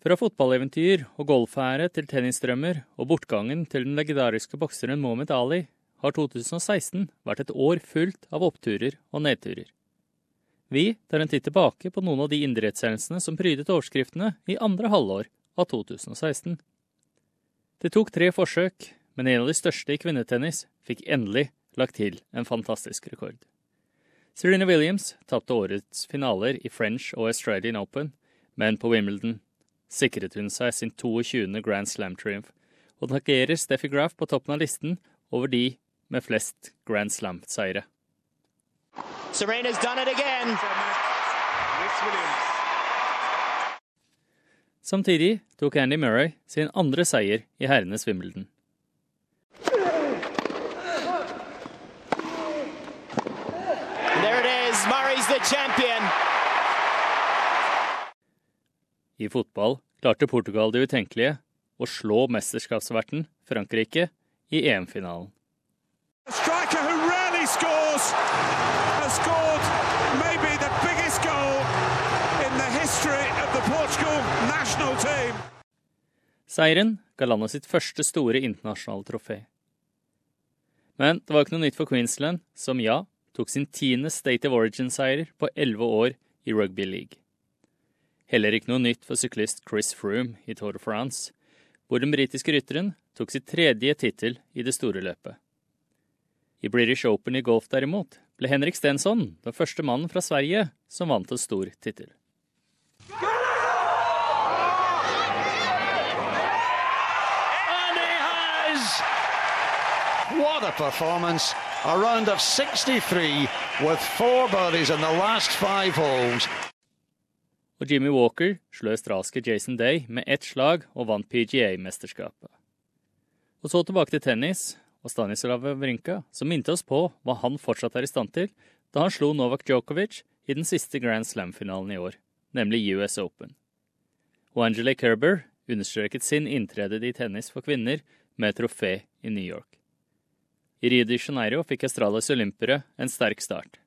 Fra fotballeventyr og golfære til tennisdrømmer og bortgangen til den legendariske bokseren Mohammed Ali har 2016 vært et år fullt av oppturer og nedturer. Vi tar en titt tilbake på noen av de idrettshendelsene som prydet overskriftene i andre halvår av 2016. Det tok tre forsøk, men en av de største i kvinnetennis fikk endelig lagt til en fantastisk rekord. Serena Williams tapte årets finaler i French og Australian Open, men på Wimbledon sikret hun seg sin 22. Grand Slam-triumf, og takkerer Steffi Graff på toppen av listen over de med flest Grand Slam-seire. Samtidig tok Andy Murray sin andre seier i herrenes Wimbledon. I fotball klarte Portugal det utenkelige å slå mesterskapsverten Frankrike i EM-finalen. Seieren ga landet sitt første store internasjonale trofé. Men det var ikke noe nytt for Queensland, som ja, tok sin tiende State of Origin-seier på elleve år i rugby league. Heller ikke noe nytt for syklist Chris Froome i Tour de France, hvor den britiske rytteren tok sitt tredje tittel i det store løpet. I British Open i golf derimot ble Henrik Stensson den første mannen fra Sverige som vant en stor tittel. What a performance! A round of 63 with four birdies in the last five holes. Og Jimmy Walker slo australske Jason Day med ett slag og vant PGA-mesterskapet. Og så tilbake til tennis og Stanislav Wrinka, som minte oss på hva han fortsatt er i stand til da han slo Novak Djokovic i den siste Grand Slam-finalen i år, nemlig US Open. Og Angela Kerber understreket sin inntrede i tennis for kvinner med trofé i New York. I Rio de Janeiro fikk Australias olympere en sterk start.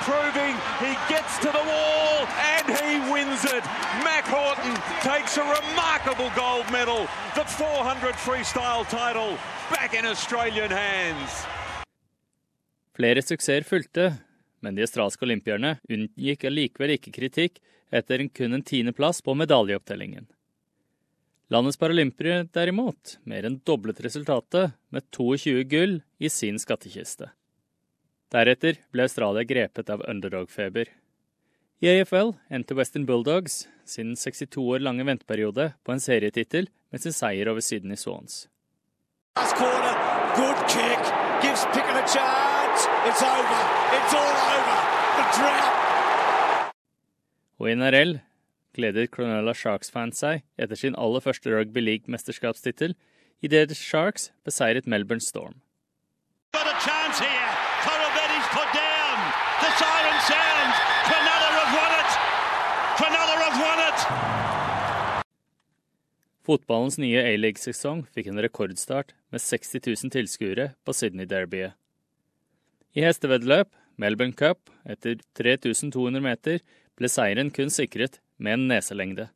Improving, he gets to the wall, and he wins it. Mac Horton takes a remarkable gold medal, the 400 freestyle title, back in Australian hands. Flere suksesser fulgte, men de australske olympierne unngikk allikevel ikke kritikk etter kun en tiendeplass på medaljeopptellingen. Landets paralympiere derimot mer enn doblet resultatet med 22 gull i sin skattkiste. Deretter ble Australia grepet av underdog-feber. I AFL endte Western Bulldogs sin 62 år lange venteperiode på en serietittel med sin seier over Sydney Swans. Og i NRL gledet Cronulla Sharks-fans seg etter sin aller første rugby league-mesterskapstittel idet Sharks beseiret Melbourne Storm. Fotballens nye A-league-sesong fikk en rekordstart med 60 000 tilskuere på Sydney-derbyet. I hesteveddeløp, Melbourne Cup, etter 3200 meter, ble seieren kun sikret med en neselengde.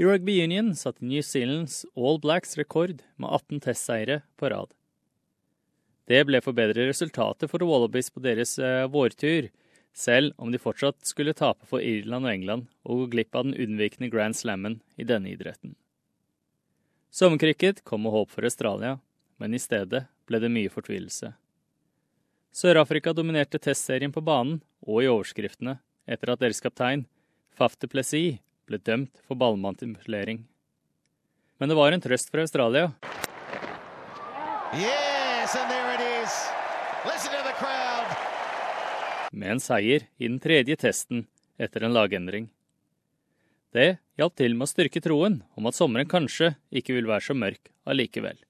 I rugby union satte New Zealands All Blacks rekord med 18 testseire på rad. Det ble for bedre resultater for Wallabies på deres eh, vårtur, selv om de fortsatt skulle tape for Irland og England og gå glipp av den unnvikende Grand Slammen i denne idretten. Sommercricket kom med håp for Australia, men i stedet ble det mye fortvilelse. Sør-Afrika dominerte testserien på banen og i overskriftene etter at deres kaptein, Faf de Plessis, ble dømt for ballmanipulering. Men det var en trøst for Australia. Yes, Med en seier i den tredje testen etter en lagendring. Det hjalp til med å styrke troen om at sommeren kanskje ikke vil være så mørk allikevel.